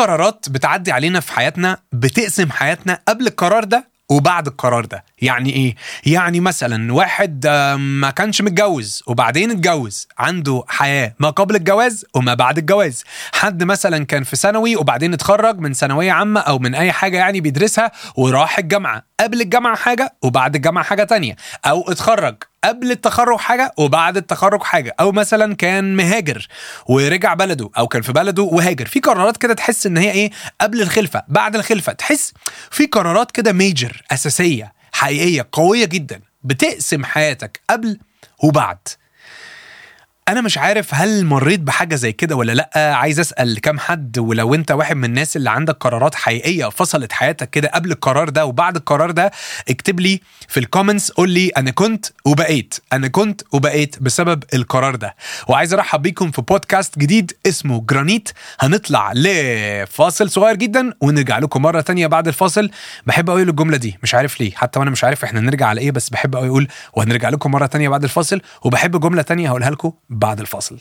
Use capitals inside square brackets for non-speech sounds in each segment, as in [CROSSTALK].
قرارات بتعدي علينا في حياتنا بتقسم حياتنا قبل القرار ده وبعد القرار ده. يعني إيه؟ يعني مثلا واحد ما كانش متجوز وبعدين اتجوز عنده حياة ما قبل الجواز وما بعد الجواز. حد مثلا كان في ثانوي وبعدين اتخرج من ثانوية عامة أو من أي حاجة يعني بيدرسها وراح الجامعة. قبل الجامعة حاجة وبعد الجامعة حاجة تانية أو اتخرج قبل التخرج حاجة وبعد التخرج حاجة أو مثلا كان مهاجر ورجع بلده أو كان في بلده وهاجر. في قرارات كده تحس إن هي إيه؟ قبل الخلفة بعد الخلفة. تحس في قرارات كده major أساسية حقيقية قوية جدا بتقسم حياتك قبل وبعد. أنا مش عارف هل مريت بحاجة زي كده ولا لأ. عايز أسأل كام حد ولو أنت واحد من الناس اللي عندك قرارات حقيقية فصلت حياتك كده قبل القرار ده وبعد القرار ده اكتب لي في ال comments قول لي أنا كنت وبقيت. أنا كنت وبقيت بسبب القرار ده. وعايز أرحب بيكم في بودكاست جديد اسمه جرانيت. هنطلع لفاصل صغير جدا ونرجع لكم مرة تانية بعد الفاصل. بحب قوي الجملة دي مش عارف ليه. حتى وأنا مش عارف إحنا نرجع على إيه بس بحب أقول وهنرجع لكم مرة تانية بعد الفاصل. وبحب جملة تانية هقولها لكم. بعد الفاصل.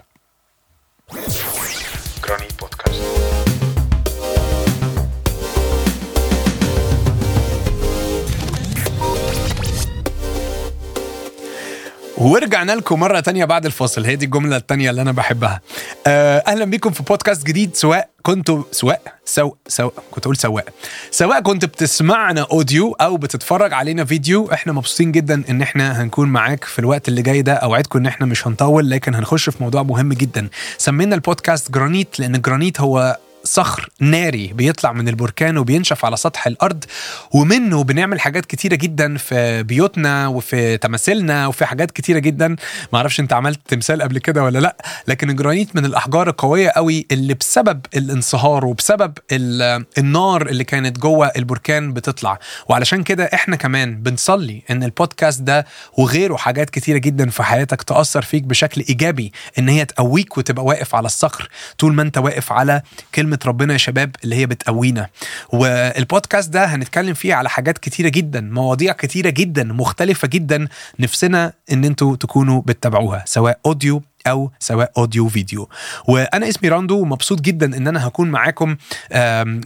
ورجعنا لكم مرة تانية بعد الفاصل. هي دي الجملة التانية اللي أنا بحبها. آه، أهلا بيكم في بودكاست جديد. سواء كنتوا سواء سو سو كنت أقول سواء. سواء كنت بتسمعنا audio أو بتتفرج علينا فيديو إحنا مبسوطين جدا إن إحنا هنكون معاك في الوقت اللي جاي ده. أوعدكم إن إحنا مش هنطول لكن هنخش في موضوع مهم جدا. سمينا البودكاست جرانيت لأن الجرانيت هو صخر ناري بيطلع من البركان وبينشف على سطح الأرض ومنه بنعمل حاجات كتيرة جدا في بيوتنا وفي تماثيلنا وفي حاجات كتيرة جدا. ما أعرفش أنت عملت تمثال قبل كده ولا لأ لكن الجرانيت من الأحجار القوية قوي اللي بسبب الانصهار وبسبب ال- النار اللي كانت جوه البركان بتطلع. وعلشان كده إحنا كمان بنصلي إن البودكاست ده وغيره حاجات كتيرة جدا في حياتك تأثر فيك بشكل إيجابي إن هي تقويك وتبقى واقف على الصخر. طول ما أنت واقف على كلمة ربنا يا شباب اللي هي بتقوينا. والبودكاست ده هنتكلم فيه على حاجات كتيرة جدا مواضيع كتيرة جدا مختلفة جدا نفسنا إن أنتوا تكونوا بتتابعوها سواء audio أو سواء audio فيديو وأنا اسمي راندو ومبسوط جدا إن أنا هكون معاكم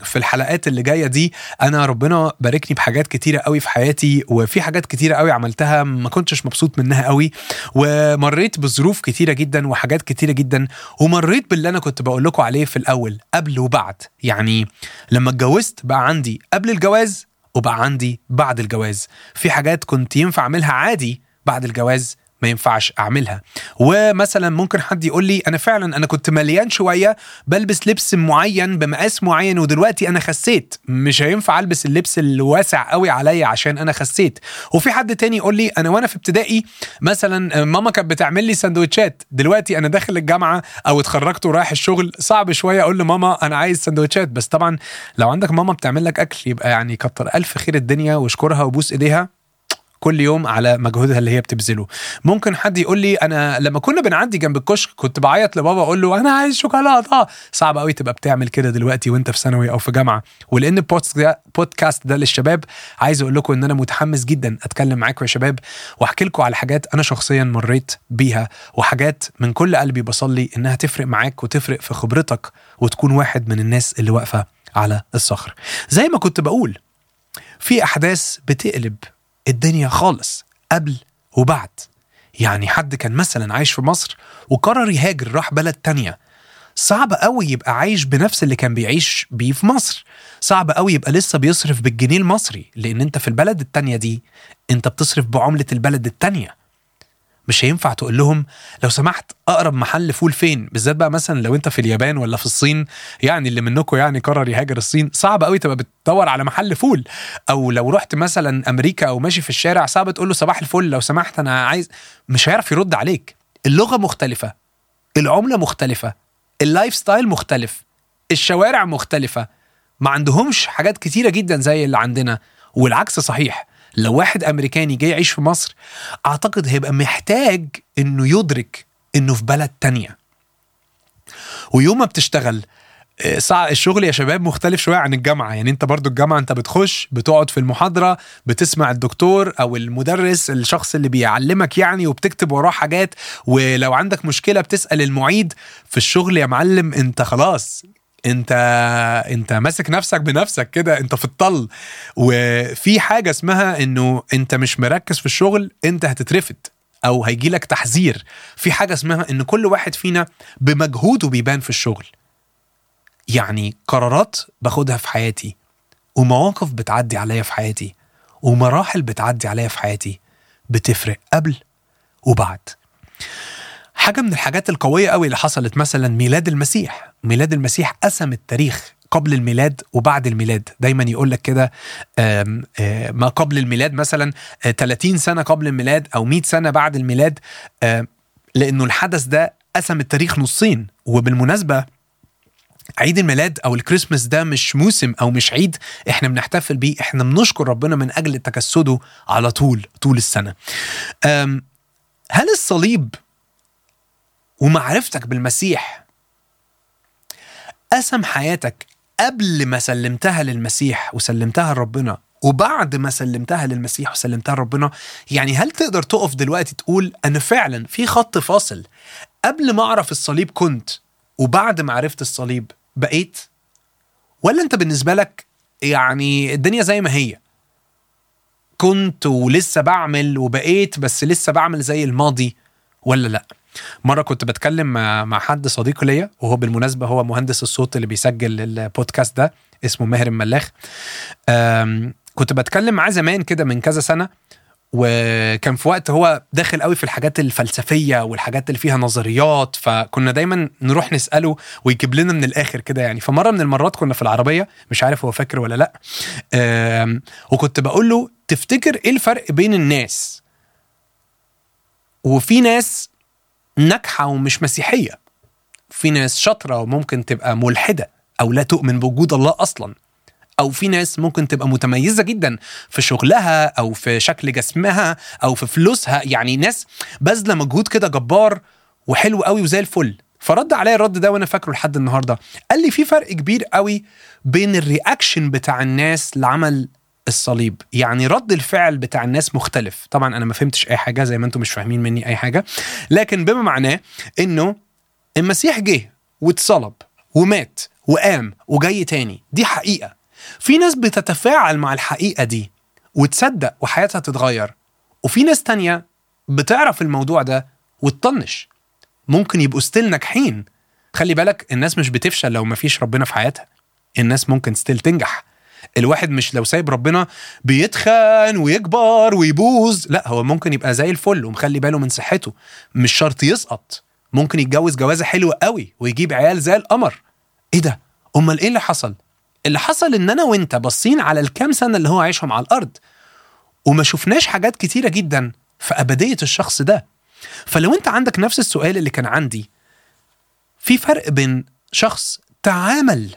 في الحلقات اللي جاية دي. أنا ربنا باركني بحاجات كتيرة قوي في حياتي وفي حاجات كتيرة قوي عملتها ما كنتش مبسوط منها قوي. ومريت بظروف كتيرة جدا وحاجات كتيرة جدا ومريت باللي أنا كنت بقول لكم عليه في الأول قبل وبعد. يعني لما اتجوزت بقى عندي قبل الجواز وبقى عندي بعد الجواز. في حاجات كنت ينفع أعملها عادي بعد الجواز ما ينفعش أعملها. ومثلا ممكن حد يقول لي أنا فعلا أنا كنت مليان شوية بلبس لبس معين بمقاس معين ودلوقتي أنا خسيت. مش هينفع ألبس اللبس الواسع قوي عليا عشان أنا خسيت. وفي حد تاني يقول لي أنا وأنا في ابتدائي مثلا ماما كانت بتعمل لي سندوتشات. دلوقتي أنا داخل الجامعة أو اتخرجت ورايح الشغل صعب شوية أقول لماما أنا عايز سندوتشات. بس طبعا لو عندك ماما بتعمل لك أكل يبقى يعني كتر ألف خير الدنيا واشكرها وبوس إيديها. كل يوم على مجهودها اللي هي بتبذله. ممكن حد يقول لي أنا لما كنا بنعدي جنب الكشك كنت بعيط لبابا أقول له أنا عايز شوكولاتة. صعب قوي تبقى بتعمل كده دلوقتي وأنت في ثانوي أو في جامعة. ولأن البودكاست ده للشباب عايز أقول لكم إن أنا متحمس جدا أتكلم معاكم يا شباب وأحكي لكم على حاجات أنا شخصيا مريت بيها وحاجات من كل قلبي بصلي إنها تفرق معاك وتفرق في خبرتك وتكون واحد من الناس اللي واقفة على الصخر. زي ما كنت بقول في أحداث بتقلب الدنيا خالص قبل وبعد. يعني حد كان مثلا عايش في مصر وقرر يهاجر راح بلد تانية. صعب قوي يبقى عايش بنفس اللي كان بيعيش بيه في مصر. صعب قوي يبقى لسه بيصرف بالجنيه المصري لأن أنت في البلد التانية دي أنت بتصرف بعملة البلد التانية. مش هينفع تقول لهم لو سمحت أقرب محل فول فين؟ بالذات بقى مثلا لو أنت في اليابان ولا في الصين يعني اللي منكم يعني قرر يهاجر الصين صعب قوي تبقى بتدور على محل فول. أو لو رحت مثلا أمريكا أو ماشي في الشارع صعب تقول له صباح الفل لو سمحت أنا عايز مش هيعرف يرد عليك. اللغة مختلفة العملة مختلفة ال lifestyle مختلف الشوارع مختلفة. ما عندهمش حاجات كتيرة جدا زي اللي عندنا والعكس صحيح. لو واحد أمريكاني جاي يعيش في مصر أعتقد هيبقى محتاج إنه يدرك إنه في بلد تانية. ويوم ما بتشتغل آه، الشغل يا شباب مختلف شوية عن الجامعة. يعني أنت برضو الجامعة أنت بتخش بتقعد في المحاضرة بتسمع الدكتور أو المدرس الشخص اللي بيعلمك يعني وبتكتب وراه حاجات. ولو عندك مشكلة بتسأل المعيد. في الشغل يا معلم أنت خلاص انت انت ماسك نفسك بنفسك كده انت في الطل. وفي حاجة اسمها انه انت مش مركز في الشغل انت هتترفد أو هيجي لك تحذير. في حاجة اسمها ان كل واحد فينا بمجهوده بيبان في الشغل. يعني قرارات باخدها في حياتي ومواقف بتعدي عليا في حياتي ومراحل بتعدي عليا في حياتي بتفرق قبل وبعد. حاجة من الحاجات القوية قوي اللي حصلت مثلا ميلاد المسيح. ميلاد المسيح قسم التاريخ قبل الميلاد وبعد الميلاد. دايما يقول لك كده آه، ما قبل الميلاد مثلا آه، 30 سنة قبل الميلاد أو 100 سنة بعد الميلاد آه، لأنه الحدث ده قسم التاريخ نصين. وبالمناسبة عيد الميلاد أو الكريسماس ده مش موسم أو مش عيد إحنا بنحتفل بيه. إحنا بنشكر ربنا من أجل تجسده على طول طول السنة. هل الصليب ومعرفتك بالمسيح. قسم حياتك قبل ما سلمتها للمسيح وسلمتها لربنا وبعد ما سلمتها للمسيح وسلمتها لربنا يعني هل تقدر تقف دلوقتي تقول أنا فعلا في خط فاصل قبل ما أعرف الصليب كنت وبعد ما عرفت الصليب بقيت؟ ولا أنت بالنسبة لك يعني الدنيا زي ما هي؟ كنت ولسه بعمل وبقيت بس لسه بعمل زي الماضي ولا لأ؟ مرة كنت بتكلم مع حد صديق ليا وهو بالمناسبة هو مهندس الصوت اللي بيسجل البودكاست ده اسمه ماهر الملاخ. كنت بتكلم معاه زمان كده من كذا سنة وكان في وقت هو داخل قوي في الحاجات الفلسفية والحاجات اللي فيها نظريات فكنا دايما نروح نسأله ويجيب لنا من الآخر كده يعني. فمرة من المرات كنا في العربية مش عارف هو فاكر ولا لأ. وكنت بقول له تفتكر إيه الفرق بين الناس؟ وفي ناس ناجحة ومش مسيحية. في ناس شاطرة وممكن تبقى ملحدة أو لا تؤمن بوجود الله أصلا. أو في ناس ممكن تبقى متميزة جدا في شغلها أو في شكل جسمها أو في فلوسها. يعني ناس باذله مجهود كده جبار وحلو قوي وزي الفل. فرد عليا الرد ده وأنا فاكره لحد النهارده. قال لي في فرق كبير قوي بين الرياكشن بتاع الناس لعمل الصليب. يعني رد الفعل بتاع الناس مختلف. طبعا أنا ما فهمتش أي حاجة زي ما أنتم مش فاهمين مني أي حاجة. لكن بما معناه إنه المسيح جه واتصلب ومات وقام وجاي تاني. دي حقيقة. في ناس بتتفاعل مع الحقيقة دي وتصدق وحياتها تتغير. وفي ناس تانية بتعرف الموضوع ده وتطنش. ممكن يبقوا still ناجحين. خلي بالك الناس مش بتفشل لو مفيش ربنا في حياتها. الناس ممكن still تنجح. الواحد مش لو سايب ربنا بيتخن ويكبر ويبوظ لا هو ممكن يبقى زي الفل ومخلي باله من صحته. مش شرط يسقط ممكن يتجوز جوازة حلوة قوي ويجيب عيال زي القمر. إيه ده؟ أمال إيه اللي حصل؟ اللي حصل إن أنا وأنت باصين على الكام سنة اللي هو عايشهم على الأرض وما شفناش حاجات كتيرة جدا في أبدية الشخص ده. فلو أنت عندك نفس السؤال اللي كان عندي في فرق بين شخص تعامل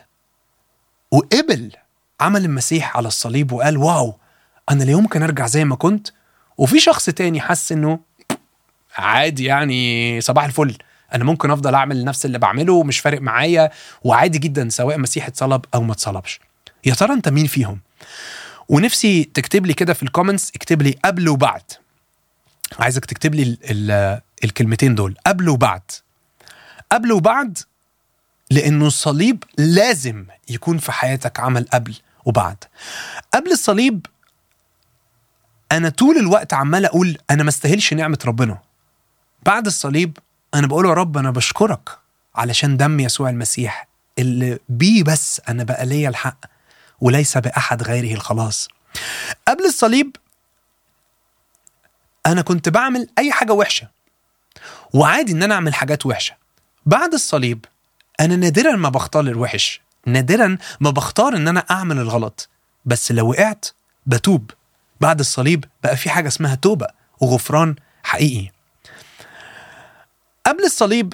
وقبل عمل المسيح على الصليب وقال واو أنا لا يمكن أرجع زي ما كنت. وفي شخص تاني حس إنه عادي يعني صباح الفل أنا ممكن أفضل أعمل نفس اللي بعمله ومش فارق معايا وعادي جدا سواء المسيح اتصلب أو ما اتصلبش. يا ترى أنت مين فيهم؟ ونفسي تكتب لي كده في الكومنتس اكتب لي قبل وبعد. عايزك تكتب لي ال ال الكلمتين دول قبل وبعد. قبل وبعد لأنه الصليب لازم يكون في حياتك عمل قبل. وبعد. قبل الصليب أنا طول الوقت عمال أقول أنا ما استاهلش نعمة ربنا. بعد الصليب أنا بقول يا رب أنا بشكرك علشان دم يسوع المسيح اللي بيه بس أنا بقى ليا الحق وليس بأحد غيره الخلاص. قبل الصليب أنا كنت بعمل أي حاجة وحشة وعادي إن أنا أعمل حاجات وحشة. بعد الصليب أنا نادرا ما بختار الوحش. نادرا ما بختار إن أنا أعمل الغلط. بس لو وقعت بتوب. بعد الصليب بقى في حاجة اسمها توبة وغفران حقيقي. قبل الصليب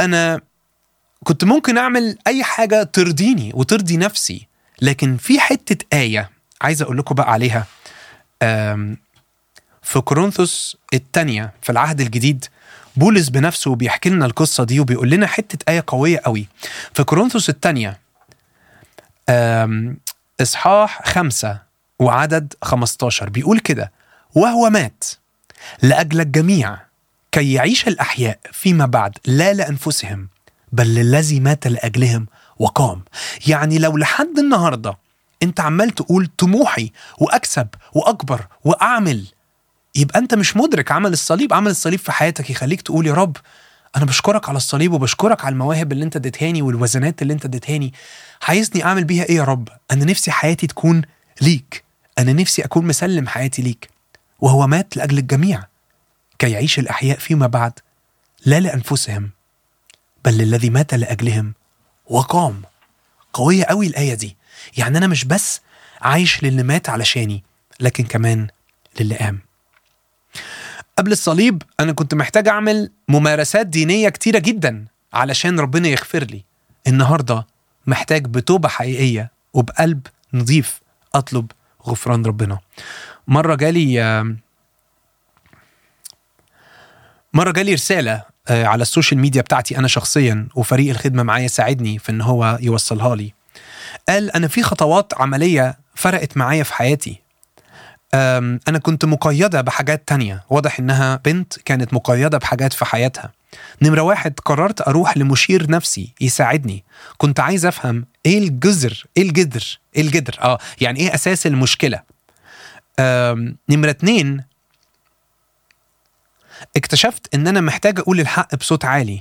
أنا كنت ممكن أعمل أي حاجة ترضيني وترضي نفسي. لكن في حتة آية عايز أقول لكم بقى عليها. في كورنثوس الثانية في العهد الجديد بولس بنفسه بيحكي لنا القصة دي وبيقول لنا حتة آية قوية قوي. في كورنثوس الثانية إصحاح خمسة وعدد 15 بيقول كده وهو مات لأجل الجميع كي يعيش الأحياء فيما بعد لا لأنفسهم بل للذي مات لأجلهم وقام. يعني لو لحد النهارده أنت عمال تقول طموحي وأكسب وأكبر وأعمل يبقى أنت مش مدرك عمل الصليب. عمل الصليب في حياتك يخليك تقول يا رب أنا بشكرك على الصليب وبشكرك على المواهب اللي أنت اديتهاني والوزنات اللي أنت اديتهاني. عايزني أعمل بيها إيه يا رب؟ أنا نفسي حياتي تكون ليك. أنا نفسي أكون مسلم حياتي ليك. وهو مات لأجل الجميع. كي يعيش الأحياء فيما بعد. لا لأنفسهم. بل للذي مات لأجلهم. وقام. قوية قوي الآية دي. يعني أنا مش بس عايش للي مات علشاني لكن كمان للي قام. قبل الصليب أنا كنت محتاج أعمل ممارسات دينية كتيرة جدا علشان ربنا يغفر لي. النهارده محتاج بتوبة حقيقية وبقلب نظيف أطلب غفران ربنا. مرة جالي مرة جالي رسالة آه، على السوشيال ميديا بتاعتي أنا شخصيا وفريق الخدمة معايا ساعدني في إن هو يوصلها لي. قال أنا في خطوات عملية فرقت معايا في حياتي. أنا كنت مقيدة بحاجات تانية. واضح إنها بنت كانت مقيدة بحاجات في حياتها. نمرة واحد قررت أروح لمشير نفسي يساعدني. كنت عايز أفهم إيه الجذر إيه الجذر إيه الجذر؟ آه يعني إيه أساس المشكلة؟ نمرة اتنين اكتشفت إن أنا محتاج أقول الحق بصوت عالي.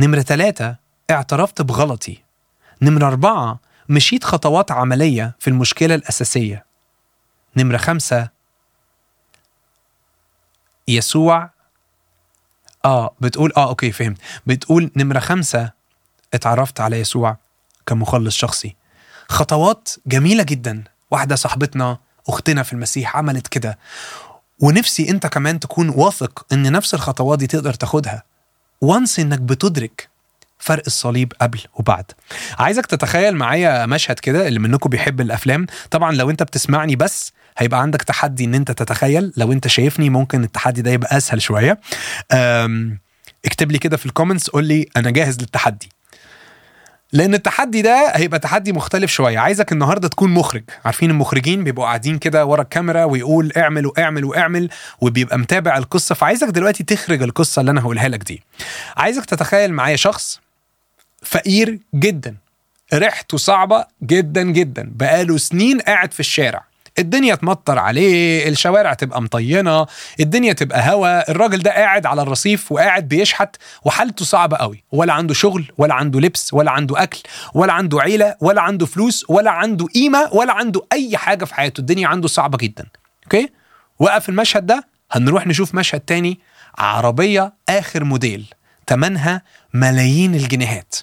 نمرة تلاتة اعترفت بغلطي. نمرة أربعة مشيت خطوات عملية في المشكلة الأساسية. نمرة خمسة. يسوع. آه بتقول آه أوكي فهمت. بتقول نمرة خمسة. اتعرفت على يسوع كمخلص شخصي. خطوات جميلة جدا. واحدة صاحبتنا أختنا في المسيح عملت كده. ونفسي أنت كمان تكون واثق إن نفس الخطوات دي تقدر تاخدها. وانس إنك بتدرك فرق الصليب قبل وبعد. عايزك تتخيل معايا مشهد كده اللي منكم بيحب الأفلام. طبعا لو أنت بتسمعني بس هيبقى عندك تحدي إن أنت تتخيل. لو أنت شايفني ممكن التحدي ده يبقى أسهل شوية. اكتب لي كده في الكومنتس قول لي أنا جاهز للتحدي. لأن التحدي ده هيبقى تحدي مختلف شوية. عايزك النهارده تكون مخرج. عارفين المخرجين بيبقوا قاعدين كده ورا الكاميرا ويقول اعمل واعمل واعمل وبيبقى متابع القصة. فعايزك دلوقتي تخرج القصة اللي أنا هقولها لك دي. عايزك تتخيل معايا شخص فقير جدا. ريحته صعبة جدا جدا. بقاله سنين قاعد في الشارع. الدنيا تمطر عليه الشوارع تبقى مطينة الدنيا تبقى هوا الراجل ده قاعد على الرصيف وقاعد بيشحت وحالته صعبة قوي ولا عنده شغل ولا عنده لبس ولا عنده أكل ولا عنده عيلة ولا عنده فلوس ولا عنده قيمة ولا عنده أي حاجة في حياته الدنيا عنده صعبة جدا. أوكي؟ وقف المشهد ده هنروح نشوف مشهد تاني عربية آخر موديل تمنها ملايين الجنيهات.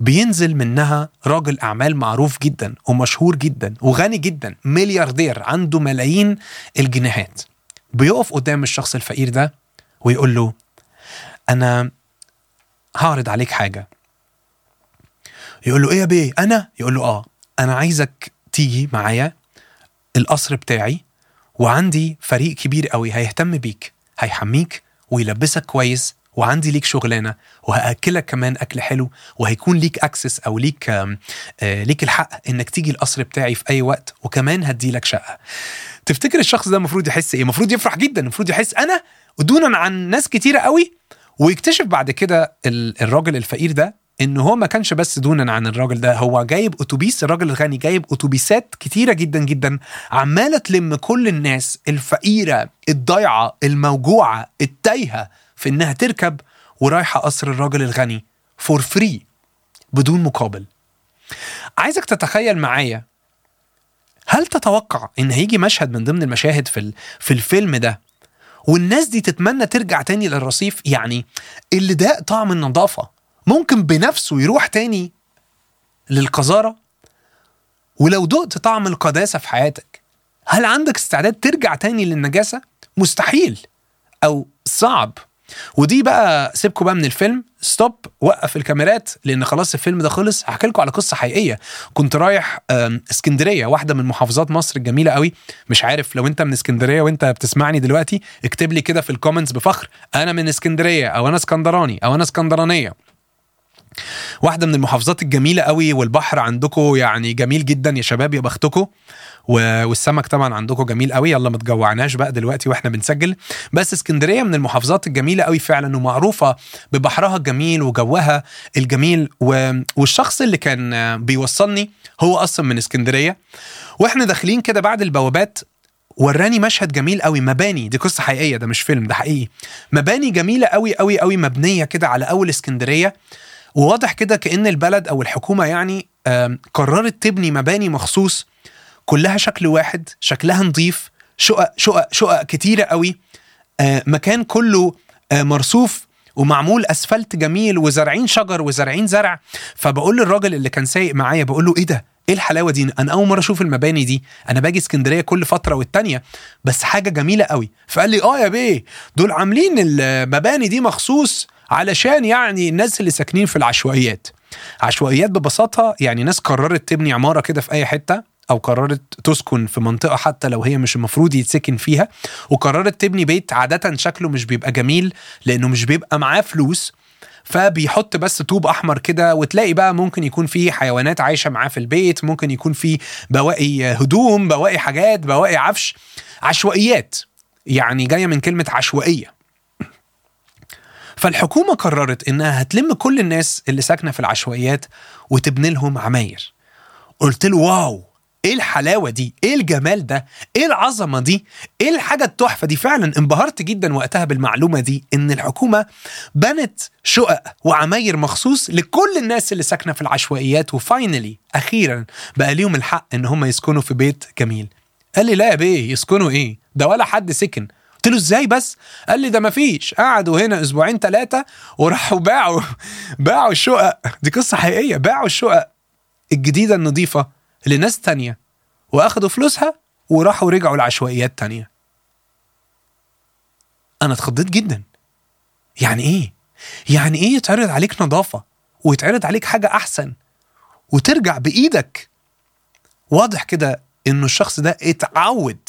بينزل منها راجل أعمال معروف جدا ومشهور جدا وغني جدا ملياردير عنده ملايين الجنيهات. بيقف قدام الشخص الفقير ده ويقول له أنا هعرض عليك حاجة. يقول له إيه يا بيه؟ أنا؟ يقول له آه أنا عايزك تيجي معايا القصر بتاعي وعندي فريق كبير قوي هيهتم بيك هيحميك ويلبسك كويس وعندي ليك شغلانة وهأكلك كمان أكل حلو وهيكون ليك اكسس أو ليك آه ليك الحق إنك تيجي القصر بتاعي في أي وقت وكمان هدي لك شقة. تفتكر الشخص ده المفروض يحس إيه؟ المفروض يفرح جدا المفروض يحس أنا دونا عن ناس كتيرة قوي ويكتشف بعد كده ال- الراجل الفقير ده إن هو ما كانش بس دونا عن الراجل ده هو جايب أتوبيس الراجل الغني جايب أتوبيسات كتيرة جدا جدا عمالة تلم كل الناس الفقيرة الضايعة الموجوعة التايهة في إنها تركب ورايحة قصر الراجل الغني for free بدون مقابل. عايزك تتخيل معايا هل تتوقع إن هيجي مشهد من ضمن المشاهد في في الفيلم ده والناس دي تتمنى ترجع تاني للرصيف؟ يعني اللي ده طعم النظافة ممكن بنفسه يروح تاني للقذارة؟ ولو دقت طعم القداسة في حياتك هل عندك استعداد ترجع تاني للنجاسة؟ مستحيل أو صعب. ودي بقى سيبكم بقى من الفيلم. ستوب وقف الكاميرات لأن خلاص الفيلم ده خلص. هحكي لكم على قصة حقيقية. كنت رايح اسكندرية واحدة من محافظات مصر الجميلة قوي. مش عارف لو انت من اسكندرية وانت بتسمعني دلوقتي اكتب لي كده في الكومنتس بفخر أنا من اسكندرية أو أنا اسكندراني أو أنا اسكندرانية. واحدة من المحافظات الجميلة قوي والبحر عندكم يعني جميل جدا يا شباب يا بختكم والسمك طبعا عندكم جميل قوي. يلا ما تجوعناش بقى دلوقتي وإحنا بنسجل. بس اسكندرية من المحافظات الجميلة قوي فعلا ومعروفة ببحرها الجميل وجوها الجميل. و... والشخص اللي كان بيوصلني هو أصلا من اسكندرية. وإحنا داخلين كده بعد البوابات وراني مشهد جميل قوي مباني. دي قصة حقيقية ده مش فيلم ده حقيقي. مباني جميلة قوي قوي قوي مبنية كده على أول اسكندرية. وواضح كده كأن البلد أو الحكومة يعني قررت تبني مباني مخصوص كلها شكل واحد شكلها نظيف شقق شقق شقق كتيرة قوي آه، مكان كله آه، مرصوف ومعمول أسفلت جميل وزارعين شجر وزارعين زرع. فبقول للراجل اللي كان سايق معايا بقول له إيه ده؟ إيه الحلاوة دي؟ أنا أول مرة أشوف المباني دي. أنا باجي اسكندرية كل فترة والتانية بس حاجة جميلة قوي. فقال لي آه يا بيه دول عاملين المباني دي مخصوص علشان يعني الناس اللي ساكنين في العشوائيات. عشوائيات ببساطة يعني ناس قررت تبني عمارة كده في أي حتة أو قررت تسكن في منطقة حتى لو هي مش المفروض يتسكن فيها وقررت تبني بيت. عادة شكله مش بيبقى جميل لأنه مش بيبقى معاه فلوس. فبيحط بس طوب أحمر كده وتلاقي بقى ممكن يكون في حيوانات عايشة معاه في البيت ممكن يكون في بواقي هدوم بواقي حاجات بواقي عفش عشوائيات. يعني جاية من كلمة عشوائية. فالحكومة قررت إنها هتلم كل الناس اللي ساكنة في العشوائيات وتبني لهم عماير. قلت له واو! إيه الحلاوة دي؟ إيه الجمال ده؟ إيه العظمة دي؟ إيه الحاجة التحفة دي؟ فعلا انبهرت جدا وقتها بالمعلومة دي إن الحكومة بنت شقق وعماير مخصوص لكل الناس اللي ساكنة في العشوائيات. وفاينلي أخيرا بقى ليهم الحق إن هم يسكنوا في بيت جميل. قال لي لا يا بيه يسكنوا إيه؟ ده ولا حد سكن. قلت له إزاي بس؟ قال لي ده مفيش. قعدوا هنا أسبوعين ثلاثة وراحوا باعوا باعوا الشقق. دي قصة حقيقية. باعوا الشقق الجديدة النظيفة لناس تانية وأخدوا فلوسها وراحوا رجعوا لعشوائيات تانية. أنا اتخضيت جدا. يعني إيه؟ يعني إيه يتعرض عليك نظافة ويتعرض عليك حاجة أحسن وترجع بإيدك؟ واضح كده إنه الشخص ده اتعود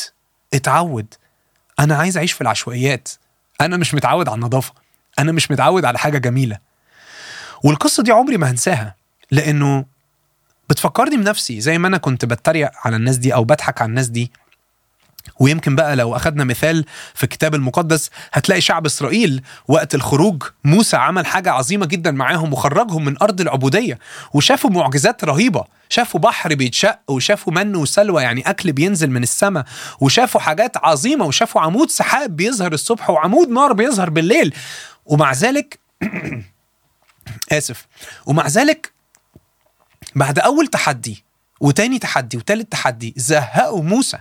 اتعود. أنا عايز أعيش في العشوائيات. أنا مش متعود على النظافة. أنا مش متعود على حاجة جميلة. والقصة دي عمري ما هنساها لأنه بتفكرني بنفسي زي ما أنا كنت بتريق على الناس دي أو بضحك على الناس دي. ويمكن بقى لو أخدنا مثال في الكتاب المقدس هتلاقي شعب إسرائيل وقت الخروج موسى عمل حاجة عظيمة جدا معاهم وخرجهم من أرض العبودية وشافوا معجزات رهيبة. شافوا بحر بيتشق وشافوا من وسلوى يعني أكل بينزل من السماء. وشافوا حاجات عظيمة وشافوا عمود سحاب بيظهر الصبح وعمود نار بيظهر بالليل. ومع ذلك [CLEARS THROAT] آسف. ومع ذلك بعد أول تحدي وتاني تحدي وتالت تحدي زهقوا موسى.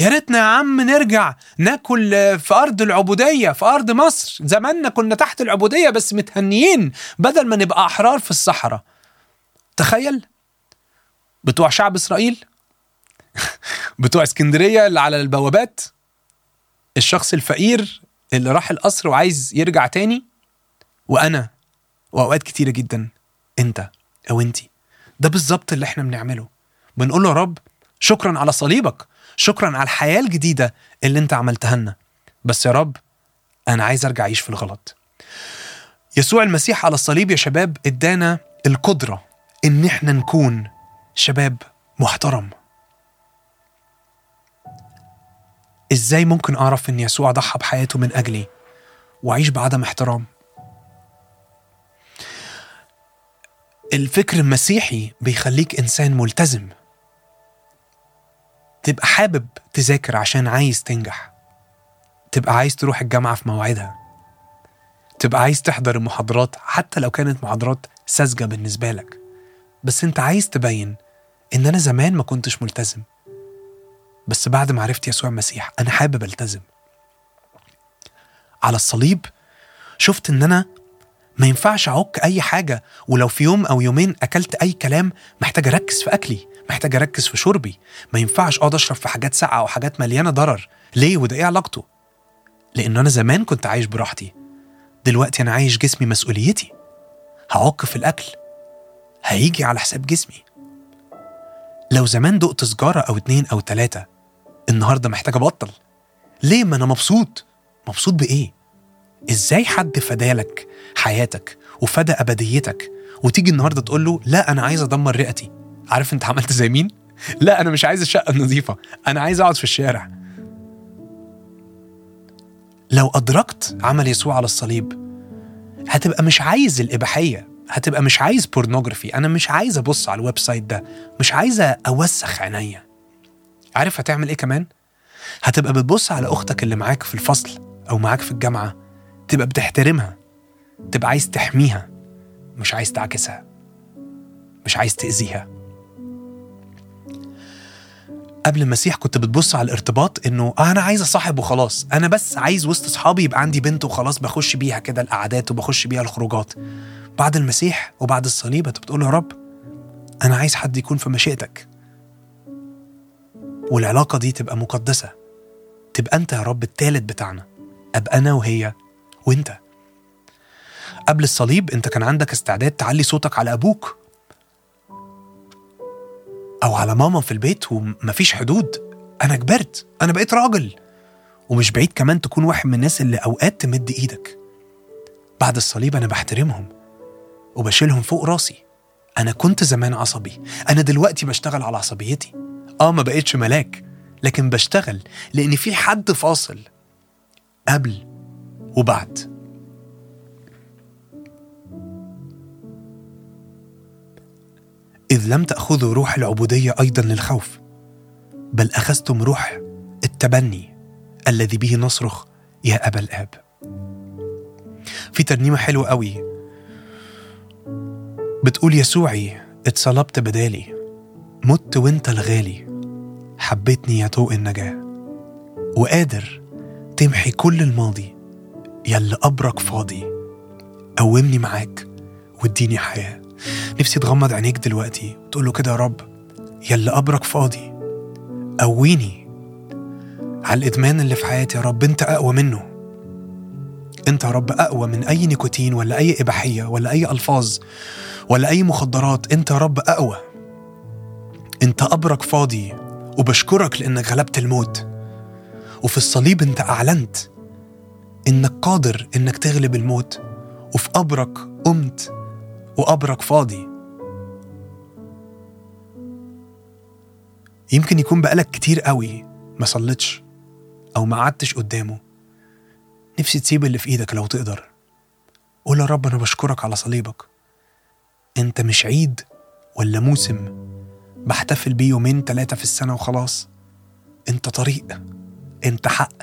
يا ريتنا يا عم نرجع ناكل في أرض العبودية في أرض مصر. زماننا كنا تحت العبودية بس متهنيين بدل ما نبقى أحرار في الصحراء. تخيل. بتوع شعب إسرائيل؟ [LAUGHS] بتوع اسكندرية اللي على البوابات؟ الشخص الفقير اللي راح القصر وعايز يرجع تاني؟ وأنا وأوقات كتيرة جدا أنت أو أنتي. ده بالظبط اللي إحنا بنعمله. بنقول له يا رب شكرا على صليبك شكرا على الحياة الجديدة اللي أنت عملتها لنا. بس يا رب أنا عايز أرجع أعيش في الغلط. يسوع المسيح على الصليب يا شباب إدانا القدرة إن إحنا نكون شباب محترم. إزاي ممكن أعرف إن يسوع ضحى بحياته من أجلي وأعيش بعدم احترام؟ الفكر المسيحي بيخليك إنسان ملتزم. تبقى حابب تذاكر عشان عايز تنجح. تبقى عايز تروح الجامعة في موعدها تبقى عايز تحضر المحاضرات حتى لو كانت محاضرات ساذجة بالنسبة لك. بس أنت عايز تبين إن أنا زمان ما كنتش ملتزم. بس بعد ما عرفت يسوع المسيح أنا حابب ألتزم. على الصليب شفت إن أنا ما ينفعش أعك أي حاجة ولو في يوم أو يومين أكلت أي كلام محتاج أركز في أكلي محتاج أركز في شربي. ما ينفعش أقعد أشرب في حاجات ساقعة أو حاجات مليانة ضرر. ليه؟ وده إيه علاقته؟ لأن أنا زمان كنت عايش براحتي. دلوقتي أنا عايش جسمي مسؤوليتي. هعك في الأكل. هيجي على حساب جسمي. لو زمان دقت سجارة أو اتنين أو تلاتة النهارده محتاج أبطل. ليه؟ ما أنا مبسوط. مبسوط بإيه؟ إزاي حد فدالك حياتك وفدى أبديتك وتيجي النهارده تقول له لا أنا عايز أدمر رئتي. عارف أنت عملت زي مين؟ [LAUGHS] لا أنا مش عايز الشقة النظيفة أنا عايز أقعد في الشارع. لو أدركت عمل يسوع على الصليب هتبقى مش عايز الإباحية هتبقى مش عايز pornography أنا مش عايز أبص على ال website ده مش عايز أوسخ عينيا. عارف هتعمل إيه كمان؟ هتبقى بتبص على أختك اللي معاك في الفصل أو معاك في الجامعة تبقى بتحترمها تبقى عايز تحميها مش عايز تعاكسها مش عايز تأذيها. قبل المسيح كنت بتبص على الارتباط إنه آه أنا عايز أصاحب وخلاص. أنا بس عايز وسط أصحابي يبقى عندي بنت وخلاص بخش بيها كده القعدات وبخش بيها الخروجات. بعد المسيح وبعد الصليب أنت بتقول يا رب أنا عايز حد يكون في مشيئتك. والعلاقة دي تبقى مقدسة. تبقى أنت يا رب التالت بتاعنا أبقى أنا وهي وانت. قبل الصليب انت كان عندك استعداد تعلي صوتك على أبوك. أو على ماما في البيت ومفيش حدود. أنا كبرت. أنا بقيت راجل. ومش بعيد كمان تكون واحد من الناس اللي أوقات تمد إيدك. بعد الصليب أنا بحترمهم. وبشيلهم فوق راسي. أنا كنت زمان عصبي. أنا دلوقتي بشتغل على عصبيتي. آه ما بقتش ملاك. لكن بشتغل. لأن في حد فاصل. قبل وبعد. إذ لم تأخذوا روح العبودية أيضا للخوف بل أخذتم روح التبني الذي به نصرخ يا أبا الآب. في ترنيمة حلوة قوي. بتقول يسوعي اتصلبت بدالي مت وانت الغالي حبيتني يا طوق النجاة وقادر تمحي كل الماضي يلي قبرك فاضي. قومني معاك واديني حياة. نفسي تغمض عينيك دلوقتي وتقول له كده يا رب يلي قبرك فاضي. قويني على الإدمان اللي في حياتي يا رب. أنت أقوى منه. أنت يا رب أقوى من أي نيكوتين ولا أي إباحية ولا أي ألفاظ ولا أي مخدرات. أنت يا رب أقوى. أنت قبرك فاضي وبشكرك لأنك غلبت الموت. وفي الصليب أنت أعلنت إنك قادر إنك تغلب الموت وفي قبرك قمت وقبرك فاضي. يمكن يكون بقالك كتير قوي ما صليتش أو ما قعدتش قدامه. نفسي تسيب اللي في إيدك لو تقدر. قول يا رب أنا بشكرك على صليبك. أنت مش عيد ولا موسم بحتفل بيه يومين تلاتة في السنة وخلاص. أنت طريق أنت حق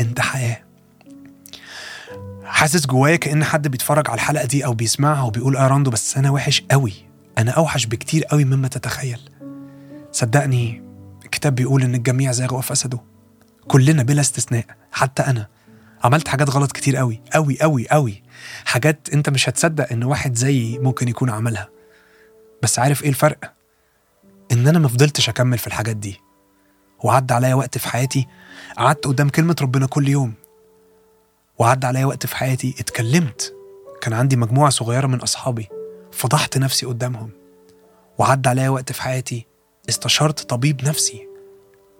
أنت حياة. حاسس جوايا كأن حد بيتفرج على الحلقة دي أو بيسمعها وبيقول آه راندو بس أنا وحش قوي أنا أوحش بكتير قوي مما تتخيل. صدقني الكتاب بيقول إن الجميع زاغوا وفسدوا. كلنا بلا استثناء حتى أنا. عملت حاجات غلط كتير قوي قوي قوي قوي حاجات أنت مش هتصدق إن واحد زيي ممكن يكون عملها. بس عارف إيه الفرق؟ إن أنا ما فضلتش أكمل في الحاجات دي. وعدى عليا وقت في حياتي قعدت قدام كلمة ربنا كل يوم. وعدى عليا وقت في حياتي اتكلمت. كان عندي مجموعة صغيرة من أصحابي. فضحت نفسي قدامهم. وعدى عليا وقت في حياتي استشرت طبيب نفسي.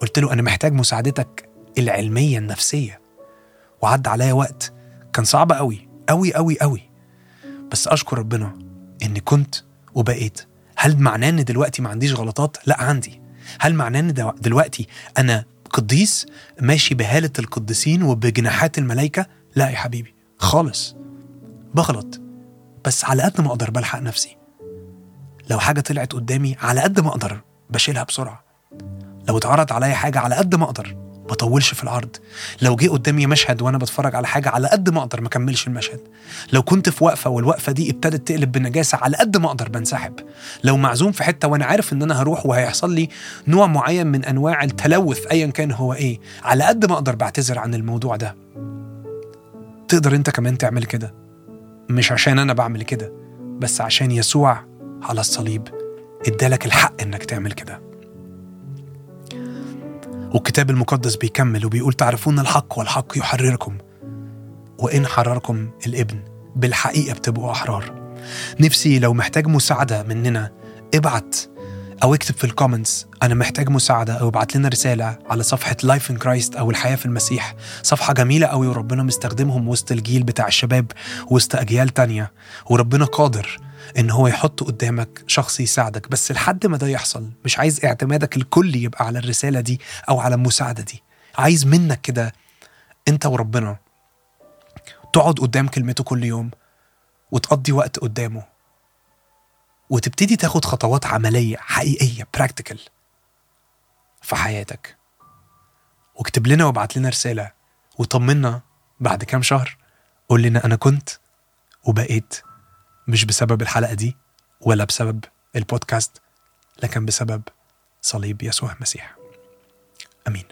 قلت له أنا محتاج مساعدتك العلمية النفسية. وعدى عليا وقت كان صعب قوي قوي قوي قوي بس أشكر ربنا إني كنت وبقيت. هل معناه إن دلوقتي ما عنديش غلطات؟ لأ عندي. هل معناه إن دلوقتي أنا قديس ماشي بهالة القديسين وبجناحات الملائكة؟ لا يا حبيبي خالص. بغلط. بس على قد ما أقدر بلحق نفسي. لو حاجة طلعت قدامي على قد ما أقدر بشيلها بسرعة. لو اتعرض عليا حاجة على قد ما أقدر بطولش في العرض لو جه قدامي مشهد وأنا بتفرج على حاجة على قد ما أقدر ما كملش المشهد. لو كنت في وقفة والوقفة دي ابتدت تقلب بنجاسه على قد ما أقدر بنسحب. لو معزوم في حتة وأنا عارف إن أنا هروح وهيحصل لي نوع معين من أنواع التلوث ايا كان هو إيه على قد ما أقدر بعتذر عن الموضوع ده. تقدر انت كمان تعمل كده. مش عشان أنا بعمل كده بس عشان يسوع على الصليب ادالك الحق انك تعمل كده. والكتاب المقدس بيكمل وبيقول تعرفون الحق والحق يحرركم وإن حرركم الابن بالحقيقة بتبقوا أحرار. نفسي لو محتاج مساعدة مننا ابعت أو اكتب في ال comments أنا محتاج مساعدة أو ابعت لنا رسالة على صفحة Life in Christ أو الحياة في المسيح. صفحة جميلة قوي وربنا مستخدمهم وسط الجيل بتاع الشباب وسط أجيال تانية. وربنا قادر إن هو يحط قدامك شخص يساعدك بس لحد ما ده يحصل مش عايز اعتمادك الكلي يبقى على الرسالة دي أو على المساعدة دي. عايز منك كده أنت وربنا تقعد قدام كلمته كل يوم وتقضي وقت قدامه. وتبتدي تاخد خطوات عملية حقيقية براكتيكال في حياتك. واكتب لنا وابعت لنا رسالة وطمنا بعد كام شهر. قول لنا أنا كنت وبقيت مش بسبب الحلقة دي ولا بسبب البودكاست لكن بسبب صليب يسوع المسيح. آمين.